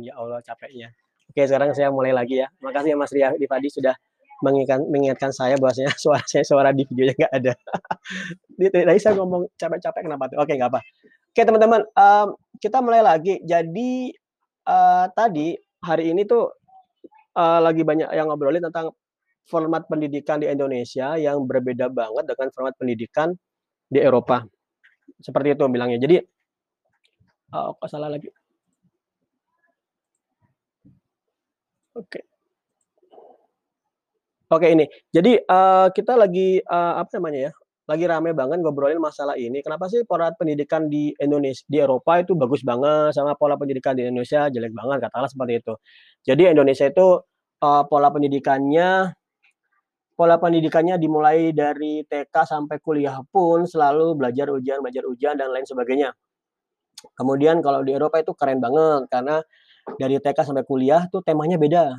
Ya Allah capeknya. Oke, sekarang saya mulai lagi ya. Makasih ya Mas Ria Dipadi sudah mengingatkan, mengingatkan saya bahwasanya suara saya suara di videonya nggak ada. Tadi saya ngomong capek-capek kenapa tuh? Oke, nggak apa. Oke teman-teman, um, kita mulai lagi. Jadi uh, tadi hari ini tuh uh, lagi banyak yang ngobrolin tentang format pendidikan di Indonesia yang berbeda banget dengan format pendidikan di Eropa. Seperti itu bilangnya. Jadi, kok salah lagi? Oke. Oke ini. Jadi uh, kita lagi uh, apa namanya ya? Lagi rame banget ngobrolin masalah ini. Kenapa sih pola pendidikan di Indonesia di Eropa itu bagus banget sama pola pendidikan di Indonesia jelek banget katakanlah seperti itu. Jadi Indonesia itu uh, pola pendidikannya pola pendidikannya dimulai dari TK sampai kuliah pun selalu belajar ujian, belajar ujian dan lain sebagainya. Kemudian kalau di Eropa itu keren banget karena dari TK sampai kuliah tuh temanya beda.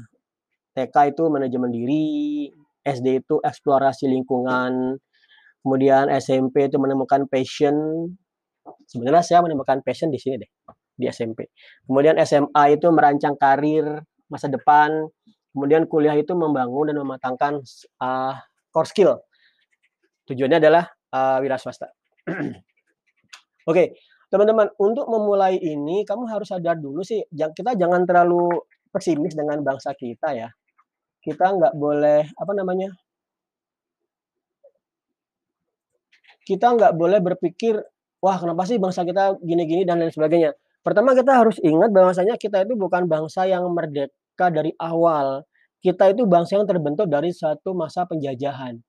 TK itu manajemen diri, SD itu eksplorasi lingkungan, kemudian SMP itu menemukan passion. Sebenarnya saya menemukan passion di sini deh, di SMP. Kemudian SMA itu merancang karir masa depan, kemudian kuliah itu membangun dan mematangkan uh, core skill. Tujuannya adalah uh, wira swasta. Oke, okay, teman-teman, untuk memulai ini kamu harus sadar dulu sih, kita jangan terlalu pesimis dengan bangsa kita ya. Kita nggak boleh apa namanya kita nggak boleh berpikir wah kenapa sih bangsa kita gini-gini dan lain sebagainya. Pertama kita harus ingat bahwasanya kita itu bukan bangsa yang merdeka dari awal. Kita itu bangsa yang terbentuk dari satu masa penjajahan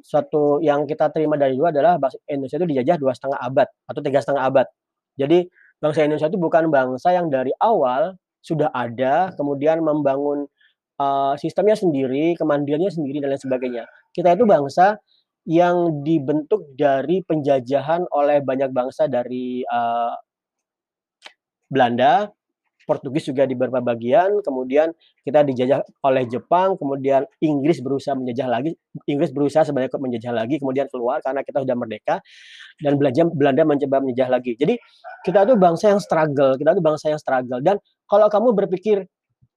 suatu yang kita terima dari dua adalah bangsa Indonesia itu dijajah dua setengah abad atau tiga setengah abad jadi bangsa Indonesia itu bukan bangsa yang dari awal sudah ada kemudian membangun uh, sistemnya sendiri, kemandiriannya sendiri dan lain sebagainya. Kita itu bangsa yang dibentuk dari penjajahan oleh banyak bangsa dari uh, Belanda, Portugis juga di beberapa bagian, kemudian kita dijajah oleh Jepang, kemudian Inggris berusaha menjajah lagi, Inggris berusaha sebanyak menjajah lagi, kemudian keluar karena kita sudah merdeka, dan Belanda, Belanda mencoba menjajah lagi. Jadi kita itu bangsa yang struggle, kita itu bangsa yang struggle. Dan kalau kamu berpikir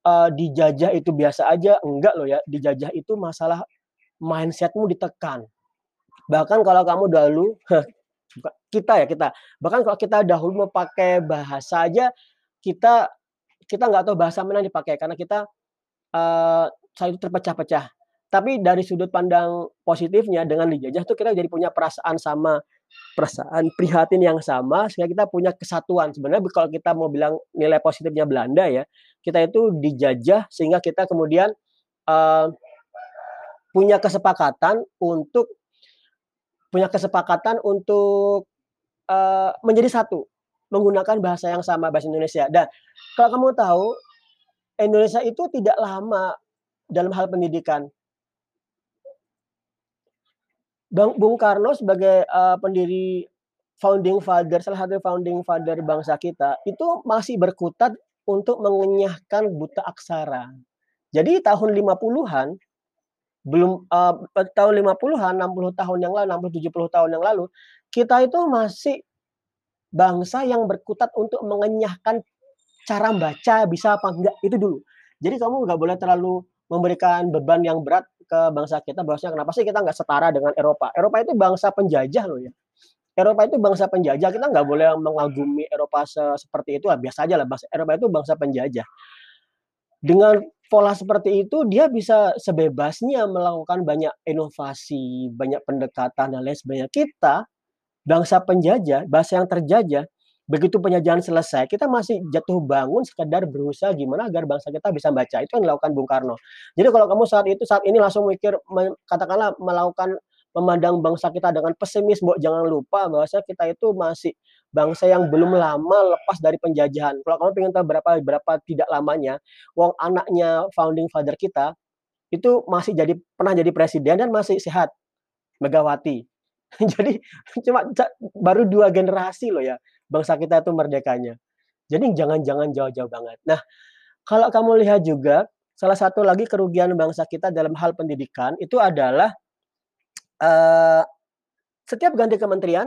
uh, dijajah itu biasa aja, enggak loh ya. Dijajah itu masalah mindsetmu ditekan. Bahkan kalau kamu dahulu kita ya kita, bahkan kalau kita dahulu mau pakai bahasa aja kita kita nggak tahu bahasa mana yang dipakai karena kita uh, saya itu terpecah-pecah. Tapi dari sudut pandang positifnya dengan dijajah tuh kita jadi punya perasaan sama perasaan prihatin yang sama sehingga kita punya kesatuan. Sebenarnya kalau kita mau bilang nilai positifnya Belanda ya, kita itu dijajah sehingga kita kemudian uh, punya kesepakatan untuk punya kesepakatan untuk uh, menjadi satu menggunakan bahasa yang sama bahasa Indonesia dan kalau kamu tahu Indonesia itu tidak lama dalam hal pendidikan Bang Bung Karno sebagai uh, pendiri founding father salah satu founding father bangsa kita itu masih berkutat untuk mengenyahkan buta aksara. Jadi tahun 50-an belum uh, tahun 50-an, 60 tahun yang lalu, 60 70 tahun yang lalu, kita itu masih bangsa yang berkutat untuk mengenyahkan cara baca bisa apa enggak itu dulu. Jadi kamu nggak boleh terlalu memberikan beban yang berat ke bangsa kita bahwasanya kenapa sih kita nggak setara dengan Eropa? Eropa itu bangsa penjajah loh ya. Eropa itu bangsa penjajah, kita nggak boleh mengagumi Eropa se seperti itu, lah biasa aja lah, bangsa Eropa itu bangsa penjajah. Dengan pola seperti itu, dia bisa sebebasnya melakukan banyak inovasi, banyak pendekatan dan lain sebagainya. Kita, bangsa penjajah, bangsa yang terjajah, begitu penjajahan selesai, kita masih jatuh bangun sekedar berusaha gimana agar bangsa kita bisa baca. Itu yang dilakukan Bung Karno. Jadi kalau kamu saat itu, saat ini langsung mikir, katakanlah melakukan memandang bangsa kita dengan pesimis, Mbok jangan lupa bahwa kita itu masih bangsa yang belum lama lepas dari penjajahan. Kalau kamu ingin tahu berapa berapa tidak lamanya, wong anaknya founding father kita itu masih jadi pernah jadi presiden dan masih sehat. Megawati. jadi cuma baru dua generasi loh ya bangsa kita itu merdekanya. Jadi jangan-jangan jauh-jauh banget. Nah, kalau kamu lihat juga salah satu lagi kerugian bangsa kita dalam hal pendidikan itu adalah uh, setiap ganti kementerian,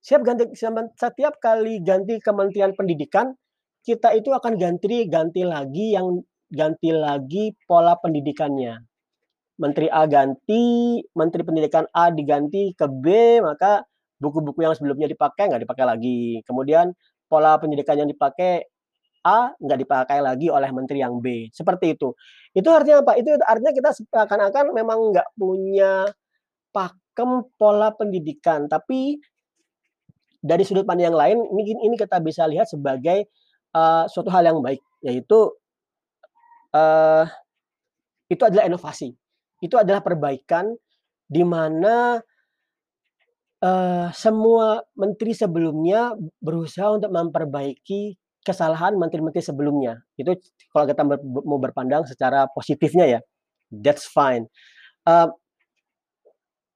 setiap ganti setiap kali ganti kementerian pendidikan kita itu akan ganti ganti lagi yang ganti lagi pola pendidikannya. Menteri A ganti, menteri pendidikan A diganti ke B, maka buku-buku yang sebelumnya dipakai nggak dipakai lagi. Kemudian pola pendidikan yang dipakai A nggak dipakai lagi oleh menteri yang B. Seperti itu. Itu artinya apa? Itu artinya kita seakan-akan memang nggak punya pakem pola pendidikan. Tapi dari sudut pandang yang lain, ini ini kita bisa lihat sebagai uh, suatu hal yang baik, yaitu uh, itu adalah inovasi. Itu adalah perbaikan di mana uh, semua menteri sebelumnya berusaha untuk memperbaiki kesalahan menteri-menteri sebelumnya. Itu kalau kita mau berpandang secara positifnya ya, that's fine. Uh,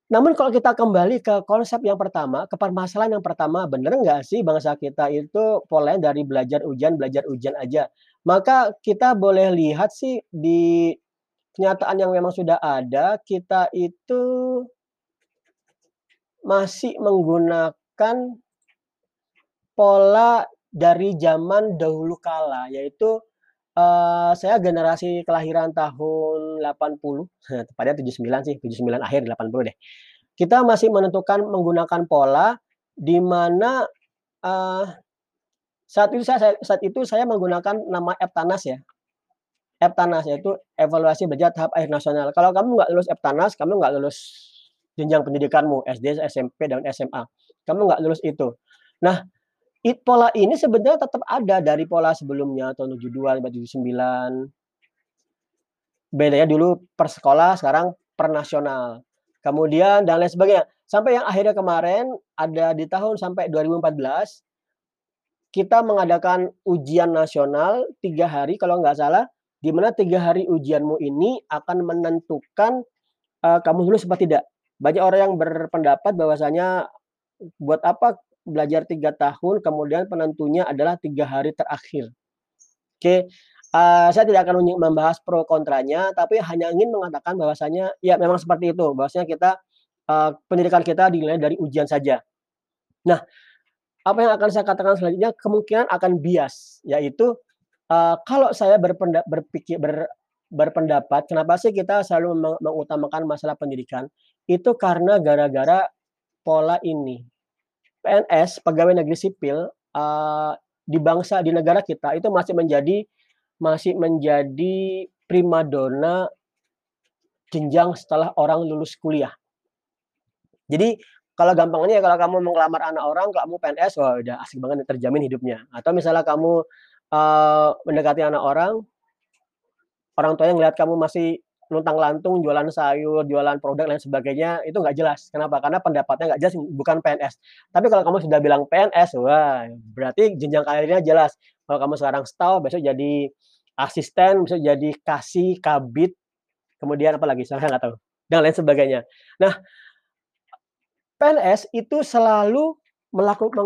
namun kalau kita kembali ke konsep yang pertama, ke permasalahan yang pertama, benar nggak sih bangsa kita itu polanya dari belajar ujian, belajar ujian aja? Maka kita boleh lihat sih di kenyataan yang memang sudah ada, kita itu masih menggunakan pola dari zaman dahulu kala, yaitu uh, saya generasi kelahiran tahun 80, tepatnya 79 sih, 79 akhir 80 deh. Kita masih menentukan menggunakan pola di mana uh, saat itu saya saat itu saya menggunakan nama Eptanas ya. Eptanas yaitu evaluasi belajar tahap akhir nasional. Kalau kamu nggak lulus Eptanas, kamu nggak lulus jenjang pendidikanmu SD, SMP dan SMA. Kamu nggak lulus itu. Nah, it, pola ini sebenarnya tetap ada dari pola sebelumnya tahun 72 sampai 79. Bedanya dulu per sekolah, sekarang per nasional. Kemudian dan lain sebagainya. Sampai yang akhirnya kemarin ada di tahun sampai 2014 kita mengadakan ujian nasional tiga hari kalau nggak salah, di mana tiga hari ujianmu ini akan menentukan uh, kamu lulus apa tidak. Banyak orang yang berpendapat bahwasanya buat apa belajar tiga tahun, kemudian penentunya adalah tiga hari terakhir. Oke, uh, saya tidak akan membahas pro kontranya, tapi hanya ingin mengatakan bahwasanya ya memang seperti itu, bahwasanya kita uh, pendidikan kita dinilai dari ujian saja. Nah, apa yang akan saya katakan selanjutnya kemungkinan akan bias, yaitu uh, kalau saya berpendapat, berpikir ber, berpendapat kenapa sih kita selalu mengutamakan masalah pendidikan itu karena gara-gara pola ini PNS, pegawai negeri sipil uh, di bangsa di negara kita itu masih menjadi masih menjadi primadona jenjang setelah orang lulus kuliah. Jadi kalau gampangnya kalau kamu mengelamar anak orang, kamu PNS, wah udah asik banget terjamin hidupnya. Atau misalnya kamu uh, mendekati anak orang, orang tuanya ngelihat kamu masih luntang lantung jualan sayur, jualan produk dan sebagainya itu nggak jelas. Kenapa? Karena pendapatnya nggak jelas, bukan PNS. Tapi kalau kamu sudah bilang PNS, wah berarti jenjang karirnya jelas. Kalau kamu sekarang staff, besok jadi asisten, besok jadi kasih, kabit, kemudian apa lagi? Saya nggak tahu. Dan lain sebagainya. Nah, PNS itu selalu melakukan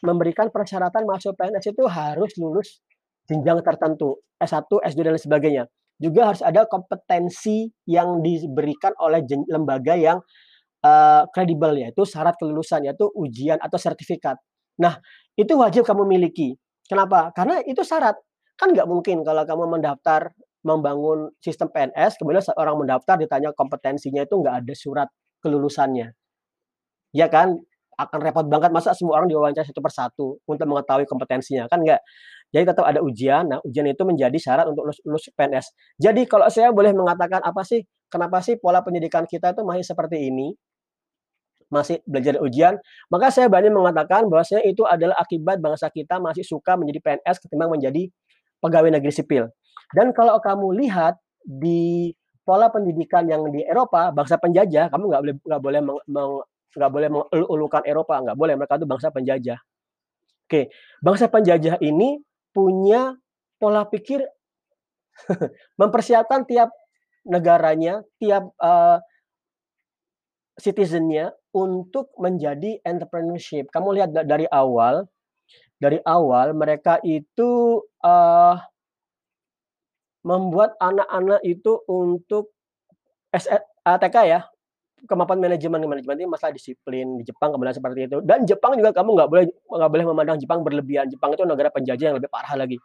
memberikan persyaratan masuk PNS itu harus lulus jenjang tertentu, S1, S2 dan sebagainya juga harus ada kompetensi yang diberikan oleh lembaga yang uh, kredibel yaitu syarat kelulusan yaitu ujian atau sertifikat. Nah, itu wajib kamu miliki. Kenapa? Karena itu syarat. Kan nggak mungkin kalau kamu mendaftar membangun sistem PNS, kemudian orang mendaftar ditanya kompetensinya itu nggak ada surat kelulusannya. Ya kan? Akan repot banget masa semua orang diwawancara satu persatu untuk mengetahui kompetensinya. Kan nggak? Jadi tetap ada ujian. Nah, ujian itu menjadi syarat untuk lulus, lulus PNS. Jadi kalau saya boleh mengatakan apa sih, kenapa sih pola pendidikan kita itu masih seperti ini? Masih belajar ujian, maka saya berani mengatakan bahwasanya itu adalah akibat bangsa kita masih suka menjadi PNS ketimbang menjadi pegawai negeri sipil. Dan kalau kamu lihat di pola pendidikan yang di Eropa, bangsa penjajah, kamu nggak boleh nggak boleh nggak boleh mengulukan Eropa, nggak boleh mereka itu bangsa penjajah. Oke, bangsa penjajah ini punya pola pikir mempersiapkan tiap negaranya, tiap uh, citizennya untuk menjadi entrepreneurship. Kamu lihat dari awal, dari awal mereka itu uh, membuat anak-anak itu untuk ATK ya, kemampuan manajemen manajemen ini masalah disiplin di Jepang kemudian seperti itu. Dan Jepang juga kamu nggak boleh nggak boleh memandang Jepang berlebihan. Jepang itu negara penjajah yang lebih parah lagi.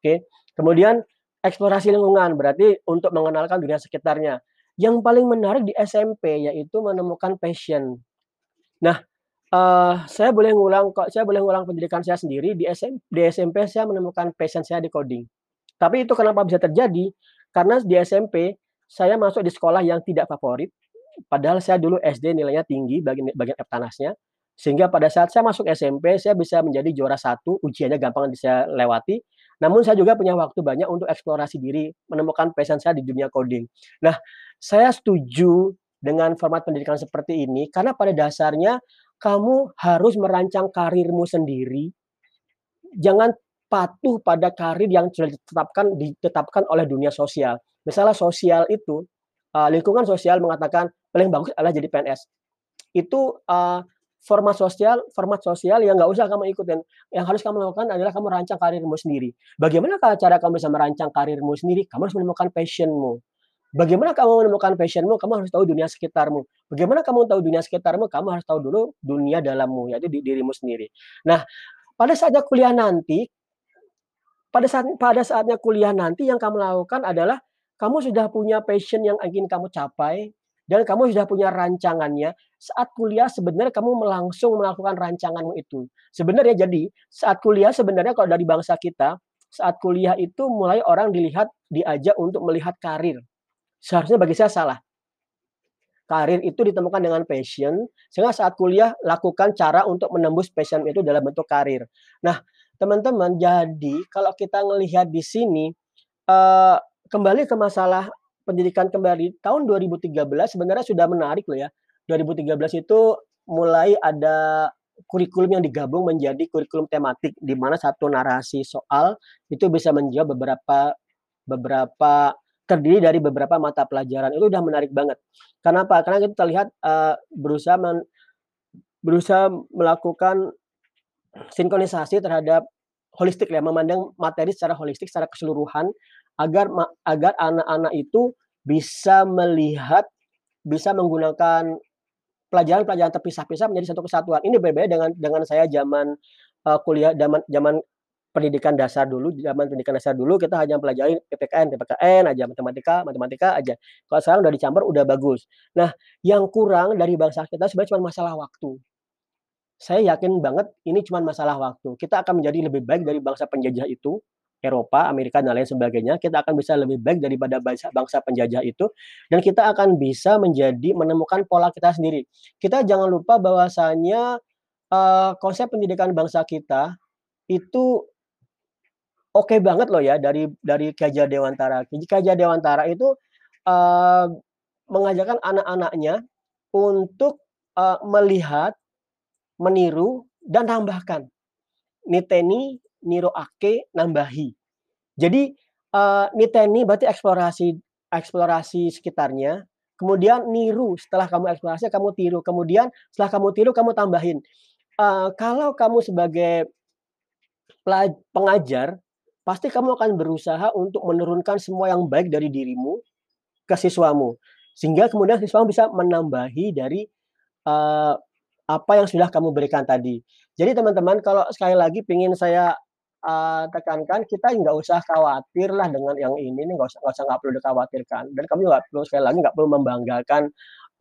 Oke? Kemudian eksplorasi lingkungan. Berarti untuk mengenalkan dunia sekitarnya. Yang paling menarik di SMP yaitu menemukan passion. Nah uh, saya boleh ngulang kok saya boleh ngulang pendidikan saya sendiri. Di SM, di SMP saya menemukan passion saya di coding. Tapi itu kenapa bisa terjadi? Karena di SMP saya masuk di sekolah yang tidak favorit Padahal saya dulu SD nilainya tinggi bagian bagian Eptanasnya, sehingga pada saat saya masuk SMP saya bisa menjadi juara satu, ujiannya gampang bisa lewati. Namun saya juga punya waktu banyak untuk eksplorasi diri, menemukan passion saya di dunia coding. Nah, saya setuju dengan format pendidikan seperti ini karena pada dasarnya kamu harus merancang karirmu sendiri. Jangan patuh pada karir yang sudah ditetapkan ditetapkan oleh dunia sosial. Misalnya sosial itu uh, lingkungan sosial mengatakan paling bagus adalah jadi PNS. Itu uh, format sosial, format sosial yang nggak usah kamu ikutin. Yang harus kamu lakukan adalah kamu rancang karirmu sendiri. Bagaimana cara kamu bisa merancang karirmu sendiri? Kamu harus menemukan passionmu. Bagaimana kamu menemukan passionmu? Kamu harus tahu dunia sekitarmu. Bagaimana kamu tahu dunia sekitarmu? Kamu harus tahu dulu dunia dalammu, yaitu di dirimu sendiri. Nah, pada saatnya kuliah nanti, pada saat pada saatnya kuliah nanti yang kamu lakukan adalah kamu sudah punya passion yang ingin kamu capai dan kamu sudah punya rancangannya. Saat kuliah sebenarnya kamu langsung melakukan rancanganmu itu. Sebenarnya jadi saat kuliah sebenarnya kalau dari bangsa kita, saat kuliah itu mulai orang dilihat diajak untuk melihat karir. Seharusnya bagi saya salah. Karir itu ditemukan dengan passion, sehingga saat kuliah lakukan cara untuk menembus passion itu dalam bentuk karir. Nah, teman-teman, jadi kalau kita melihat di sini, uh, kembali ke masalah pendidikan kembali tahun 2013 sebenarnya sudah menarik loh ya. 2013 itu mulai ada kurikulum yang digabung menjadi kurikulum tematik di mana satu narasi soal itu bisa menjawab beberapa beberapa terdiri dari beberapa mata pelajaran itu udah menarik banget. Kenapa? Karena kita lihat uh, berusaha men, berusaha melakukan sinkronisasi terhadap holistik ya, memandang materi secara holistik, secara keseluruhan agar agar anak-anak itu bisa melihat, bisa menggunakan pelajaran-pelajaran terpisah-pisah menjadi satu kesatuan. Ini berbeda dengan dengan saya zaman uh, kuliah zaman zaman pendidikan dasar dulu, zaman pendidikan dasar dulu kita hanya pelajari PPKN, PPKN aja, matematika, matematika aja. Kalau sekarang udah dicampur udah bagus. Nah, yang kurang dari bangsa kita sebenarnya cuma masalah waktu. Saya yakin banget ini cuma masalah waktu. Kita akan menjadi lebih baik dari bangsa penjajah itu Eropa, Amerika dan lain sebagainya, kita akan bisa lebih baik daripada bangsa, bangsa penjajah itu dan kita akan bisa menjadi menemukan pola kita sendiri. Kita jangan lupa bahwasanya uh, konsep pendidikan bangsa kita itu oke okay banget loh ya dari dari Gajah Dewantara. Gajah Dewantara itu uh, mengajarkan anak-anaknya untuk uh, melihat, meniru dan tambahkan. Niteni Niro Ake nambahi. Jadi uh, niteni berarti eksplorasi eksplorasi sekitarnya, kemudian niru setelah kamu eksplorasi kamu tiru, kemudian setelah kamu tiru kamu tambahin. Uh, kalau kamu sebagai pengajar, pasti kamu akan berusaha untuk menurunkan semua yang baik dari dirimu ke siswamu, sehingga kemudian siswamu bisa menambahi dari uh, apa yang sudah kamu berikan tadi. Jadi teman-teman kalau sekali lagi ingin saya uh, tekankan kita nggak usah khawatir lah dengan yang ini nih, nggak usah nggak usah nggak perlu dikhawatirkan. Dan kami nggak perlu sekali lagi nggak perlu membanggakan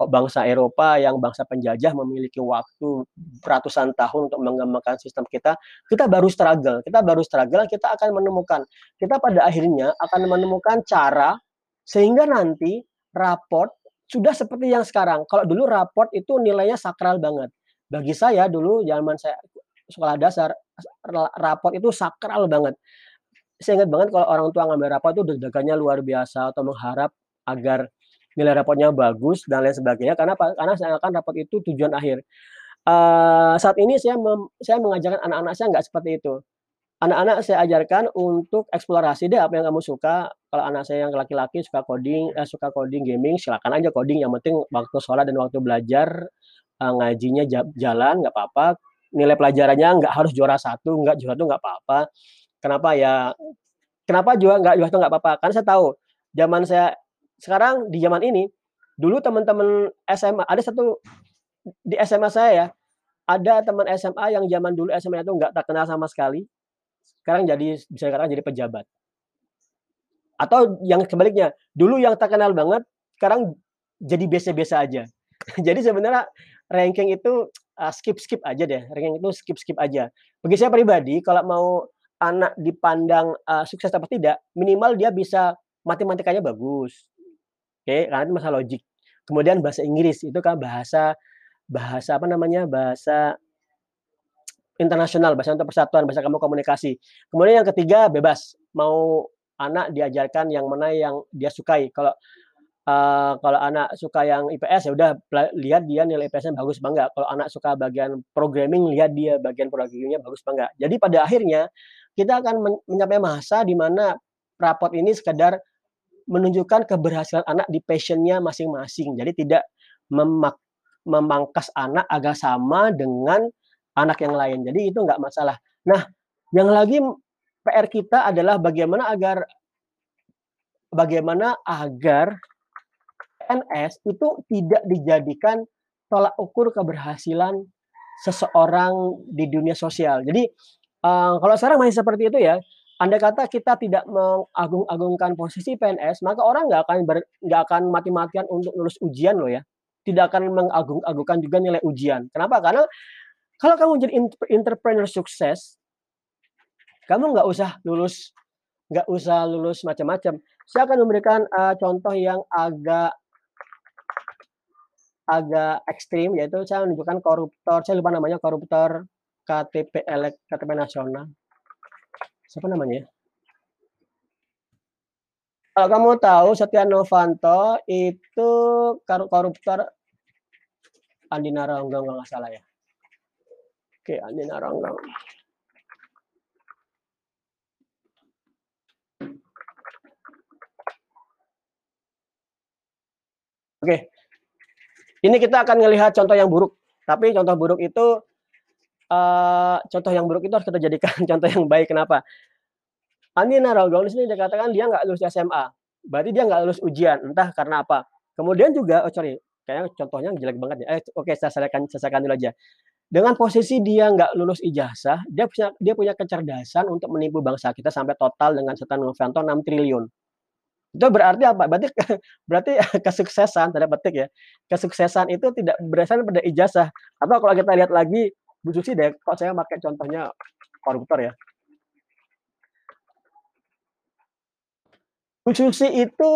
bangsa Eropa yang bangsa penjajah memiliki waktu ratusan tahun untuk mengembangkan sistem kita. Kita baru struggle, kita baru struggle, kita akan menemukan, kita pada akhirnya akan menemukan cara sehingga nanti raport sudah seperti yang sekarang. Kalau dulu raport itu nilainya sakral banget. Bagi saya dulu zaman saya sekolah dasar raport itu sakral banget. Saya ingat banget kalau orang tua ngambil raport itu deg-degannya luar biasa atau mengharap agar nilai rapotnya bagus dan lain sebagainya karena karena saya akan raport itu tujuan akhir. Uh, saat ini saya mem, saya mengajarkan anak-anak saya nggak seperti itu. Anak-anak saya ajarkan untuk eksplorasi deh apa yang kamu suka. Kalau anak saya yang laki-laki suka coding, eh, suka coding gaming, silakan aja coding. Yang penting waktu sholat dan waktu belajar uh, ngajinya jalan nggak apa-apa nilai pelajarannya nggak harus juara satu, nggak juara satu nggak apa-apa. Kenapa ya? Kenapa juga nggak juara satu nggak apa-apa? Karena saya tahu zaman saya sekarang di zaman ini Dulu teman-teman SMA ada satu di SMA saya ya, ada teman SMA yang zaman dulu SMA itu nggak terkenal sama sekali, sekarang jadi bisa dikatakan jadi pejabat. Atau yang sebaliknya, dulu yang terkenal banget, sekarang jadi biasa-biasa aja. Jadi sebenarnya ranking itu, eee, skip-skip aja deh, ranking itu skip-skip aja. Bagi saya pribadi, kalau mau anak dipandang, eee, sukses apa tidak, minimal dia bisa matematikanya bagus, oke, karena itu masalah logik. Kemudian bahasa Inggris, itu kan bahasa bahasa apa namanya, bahasa internasional, bahasa untuk persatuan, bahasa kamu komunikasi. Kemudian yang ketiga bebas, mau anak diajarkan yang mana yang dia sukai. Kalau, eee, kalau anak suka yang IPS, ya udah lihat dia nilai IPS-nya bagus apa. Kalau anak suka bagian programming, lihat dia bagian programming-nya bagus apa. Jadi pada akhirnya, kita akan men mencapai masa di mana rapot ini sekedar menunjukkan keberhasilan anak di passion-nya masing-masing. Jadi tidak memak memangkas anak agar sama dengan anak yang lain. Jadi itu nggak masalah. Nah, yang lagi PR kita adalah bagaimana agar bagaimana agar PNS itu tidak dijadikan tolak ukur keberhasilan seseorang di dunia sosial. Jadi, eee, kalau sekarang masih seperti itu ya, andai kata kita tidak mengagung-agungkan posisi PNS, maka orang nggak akan nggak akan mati-matian untuk lulus ujian loh ya. Tidak akan mengagung-agungkan juga nilai ujian. Kenapa? Karena kalau kamu jadi ent entrepreneur sukses, kamu nggak usah lulus nggak usah lulus macam-macam. Saya akan memberikan, eee, contoh yang agak agak ekstrim, yaitu saya menunjukkan koruptor, saya lupa namanya, koruptor KTP elek KTP nasional. Siapa namanya ya? Kalau kamu tahu Setia Novanto itu koruptor Andi Narogong kalau nggak salah ya. Oke, Andi Narogong. Oke. Ini kita akan ngelihat contoh yang buruk, tapi contoh buruk itu, eee, contoh yang buruk itu harus kita jadikan contoh yang baik, kenapa? Andi Narogong di sini dikatakan dia nggak lulus SMA, berarti dia nggak lulus ujian, entah karena apa. Kemudian juga oh sorry, kayaknya contohnya jelek banget ya, eh oke saya selesaikan selesaikan dulu aja. Dengan posisi dia nggak lulus ijazah, dia punya dia punya kecerdasan untuk menipu bangsa kita sampai total dengan Setia Novanto 6 triliun. Itu berarti apa? Berarti berarti kesuksesan, tanda petik ya, kesuksesan itu tidak berdasarkan pada ijazah. Atau kalau kita lihat lagi, Bu Susi deh, kok saya pakai contohnya koruptor ya. Bu Susi itu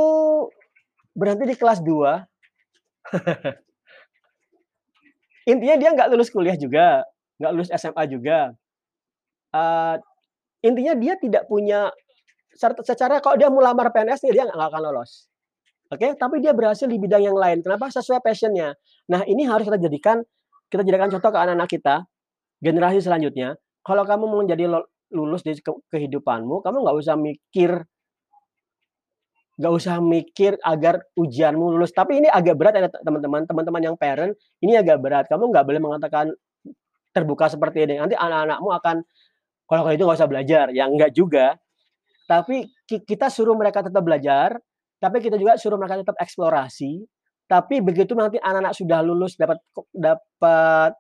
berhenti di kelas 2. Intinya dia nggak lulus kuliah juga, nggak lulus SMA juga. Eee, intinya dia tidak punya secara kalau dia mau lamar PNS nih, dia nggak akan lolos. Oke, tapi dia berhasil di bidang yang lain. Kenapa? Sesuai passion-nya. Nah, ini harus kita jadikan kita jadikan contoh ke anak-anak kita, generasi selanjutnya. Kalau kamu mau menjadi lulus di ke kehidupanmu, kamu nggak usah mikir nggak usah mikir agar ujianmu lulus. Tapi ini agak berat ya teman-teman, teman-teman yang parent, ini agak berat. Kamu nggak boleh mengatakan terbuka seperti ini. Nanti anak-anakmu akan, "Kalau kayak itu nggak usah belajar." Ya enggak juga. Tapi ki kita suruh mereka tetap belajar, tapi kita juga suruh mereka tetap eksplorasi. Tapi begitu nanti anak-anak sudah lulus dapat dapat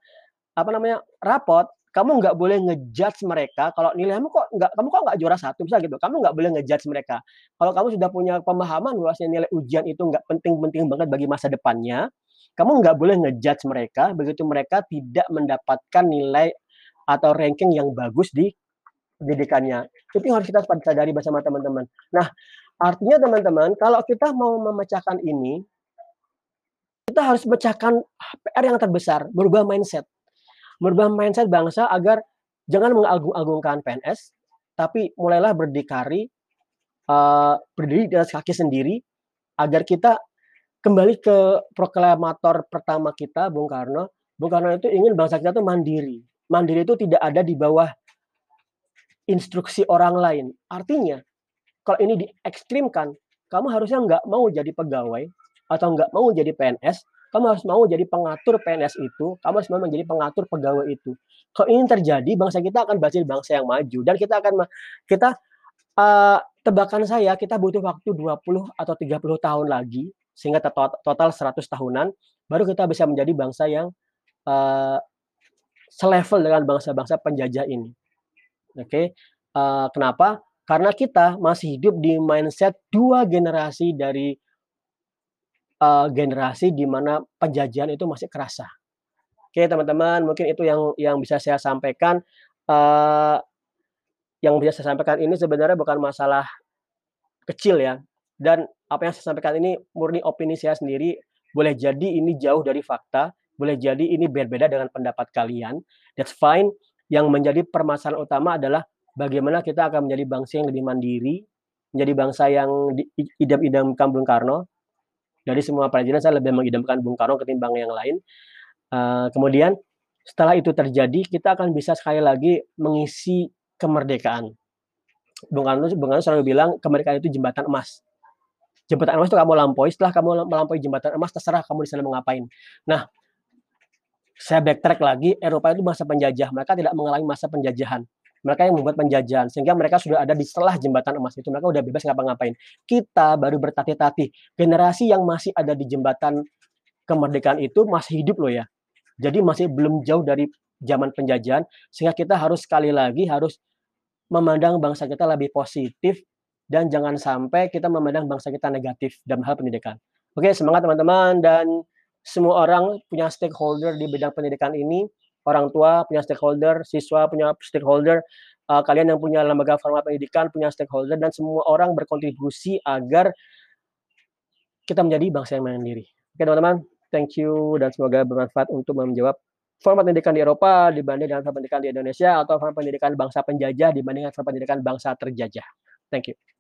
apa namanya, rapot, kamu nggak boleh nge-judge mereka kalau nilaimu kok nggak kamu kok nggak juara satu, misal gitu. Kamu nggak boleh nge-judge mereka. Kalau kamu sudah punya pemahaman bahwasanya nilai ujian itu nggak penting-penting banget bagi masa depannya, kamu nggak boleh nge-judge mereka begitu mereka tidak mendapatkan nilai atau ranking yang bagus di pendidikannya. Itu yang harus kita sadari bersama teman-teman. Nah, artinya teman-teman, kalau kita mau memecahkan ini, kita harus mecahkan PR yang terbesar, merubah mindset. Merubah mindset bangsa agar jangan mengagung-agungkan PNS, tapi mulailah berdikari, eee, berdiri di atas kaki sendiri, agar kita kembali ke proklamator pertama kita, Bung Karno. Bung Karno itu ingin bangsa kita tuh mandiri. Mandiri itu tidak ada di bawah instruksi orang lain. Artinya, kalau ini diekstrimkan, kamu harusnya nggak mau jadi pegawai atau nggak mau jadi PNS, kamu harus mau jadi pengatur PNS itu, kamu harus mau menjadi pengatur pegawai itu. Kalau ini terjadi, bangsa kita akan berhasil bangsa yang maju dan kita akan kita, eee, tebakan saya, kita butuh waktu 20 atau 30 tahun lagi sehingga total 100 tahunan, baru kita bisa menjadi bangsa yang, eee, selevel dengan bangsa-bangsa penjajah ini. Oke, eee, kenapa? Karena kita masih hidup di mindset 2 generasi dari eee, generasi di mana penjajahan itu masih kerasa. Oke, teman-teman, mungkin itu yang yang bisa saya sampaikan, eee, yang bisa saya sampaikan ini sebenarnya bukan masalah kecil ya, dan apa yang saya sampaikan ini murni opini saya sendiri, boleh jadi ini jauh dari fakta, boleh jadi ini berbeda dengan pendapat kalian, that's fine. Yang menjadi permasalahan utama adalah bagaimana kita akan menjadi bangsa yang lebih mandiri, menjadi bangsa yang diidam-idamkan Bung Karno. Dari semua presiden saya lebih mengidamkan Bung Karno ketimbang yang lain. Uh, kemudian setelah itu terjadi, kita akan bisa sekali lagi mengisi kemerdekaan. Bung Karno, Bung Karno selalu bilang kemerdekaan itu jembatan emas. Jembatan emas itu kamu lampaui, setelah kamu melampaui jembatan emas, terserah kamu di sana mau ngapain. Nah, saya backtrack lagi, Eropa itu masa penjajah, mereka tidak mengalami masa penjajahan. Mereka yang membuat penjajahan, sehingga mereka sudah ada di setelah jembatan emas itu, mereka udah bebas ngapa-ngapain. Kita baru bertatih-tatih, generasi yang masih ada di jembatan kemerdekaan itu masih hidup loh ya. Jadi masih belum jauh dari zaman penjajahan, sehingga kita harus sekali lagi harus memandang bangsa kita lebih positif dan jangan sampai kita memandang bangsa kita negatif dalam hal pendidikan. Oke, semangat teman-teman dan semua orang punya stakeholder di bidang pendidikan ini, orang tua punya stakeholder, siswa punya stakeholder, uh, kalian yang punya lembaga formal pendidikan punya stakeholder dan semua orang berkontribusi agar kita menjadi bangsa yang mandiri. Oke teman-teman, thank you dan semoga bermanfaat untuk menjawab format pendidikan di Eropa dibanding dengan format pendidikan di Indonesia atau format pendidikan bangsa penjajah dibanding dengan format pendidikan bangsa terjajah. Thank you.